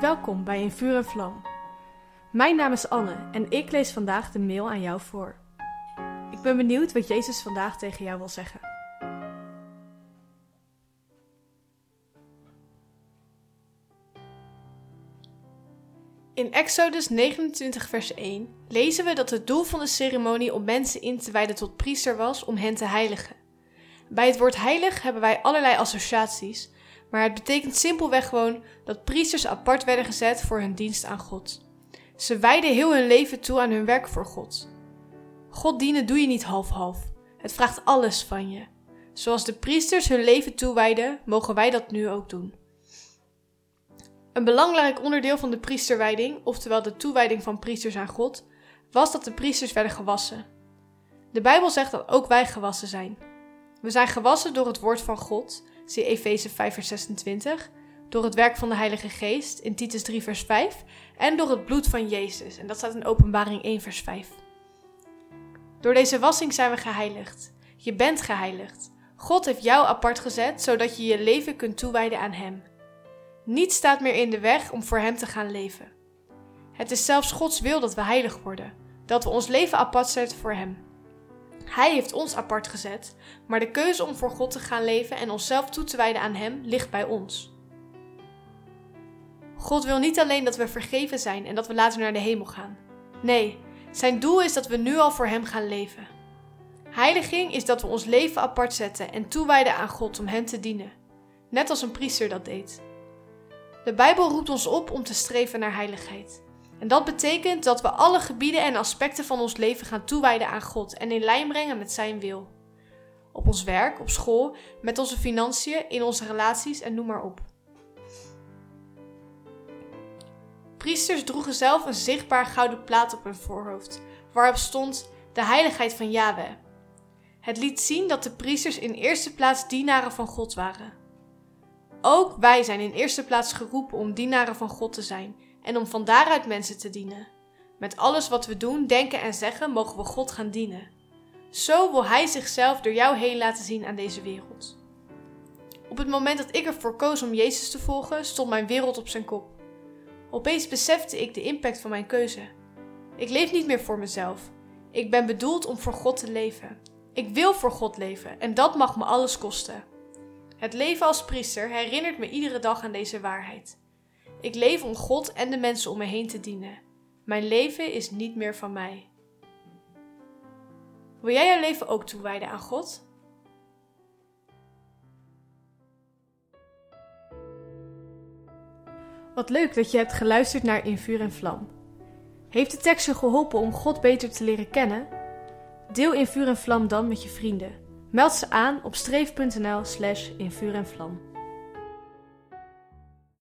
Welkom bij In Vuur en Vlam. Mijn naam is Anne en ik lees vandaag de mail aan jou voor. Ik ben benieuwd wat Jezus vandaag tegen jou wil zeggen. In Exodus 29, vers 1 lezen we dat het doel van de ceremonie om mensen in te wijden tot priester was om hen te heiligen. Bij het woord heilig hebben wij allerlei associaties, maar het betekent simpelweg gewoon dat priesters apart werden gezet voor hun dienst aan God. Ze wijden heel hun leven toe aan hun werk voor God. God dienen doe je niet half-half. Het vraagt alles van je. Zoals de priesters hun leven toewijden, mogen wij dat nu ook doen. Een belangrijk onderdeel van de priesterwijding, oftewel de toewijding van priesters aan God, was dat de priesters werden gewassen. De Bijbel zegt dat ook wij gewassen zijn. We zijn gewassen door het woord van God, zie Efeze 5 vers 26, door het werk van de Heilige Geest in Titus 3 vers 5 en door het bloed van Jezus, en dat staat in Openbaring 1 vers 5. Door deze wassing zijn we geheiligd. Je bent geheiligd. God heeft jou apart gezet, zodat je je leven kunt toewijden aan Hem. Niets staat meer in de weg om voor Hem te gaan leven. Het is zelfs Gods wil dat we heilig worden, dat we ons leven apart zetten voor Hem. Hij heeft ons apart gezet, maar de keuze om voor God te gaan leven en onszelf toe te wijden aan Hem ligt bij ons. God wil niet alleen dat we vergeven zijn en dat we later naar de hemel gaan. Nee, zijn doel is dat we nu al voor Hem gaan leven. Heiliging is dat we ons leven apart zetten en toewijden aan God om Hem te dienen, net als een priester dat deed. De Bijbel roept ons op om te streven naar heiligheid. En dat betekent dat we alle gebieden en aspecten van ons leven gaan toewijden aan God en in lijn brengen met Zijn wil. Op ons werk, op school, met onze financiën, in onze relaties en noem maar op. Priesters droegen zelf een zichtbaar gouden plaat op hun voorhoofd, waarop stond de heiligheid van Yahweh. Het liet zien dat de priesters in eerste plaats dienaren van God waren. Ook wij zijn in eerste plaats geroepen om dienaren van God te zijn en om van daaruit mensen te dienen. Met alles wat we doen, denken en zeggen, mogen we God gaan dienen. Zo wil Hij zichzelf door jou heen laten zien aan deze wereld. Op het moment dat ik ervoor koos om Jezus te volgen, stond mijn wereld op zijn kop. Opeens besefte ik de impact van mijn keuze. Ik leef niet meer voor mezelf. Ik ben bedoeld om voor God te leven. Ik wil voor God leven en dat mag me alles kosten. Het leven als priester herinnert me iedere dag aan deze waarheid. Ik leef om God en de mensen om me heen te dienen. Mijn leven is niet meer van mij. Wil jij jouw leven ook toewijden aan God? Wat leuk dat je hebt geluisterd naar In Vuur en Vlam. Heeft de tekst je geholpen om God beter te leren kennen? Deel In Vuur en Vlam dan met je vrienden. Meld ze aan op streef.nl slash in vuur en vlam.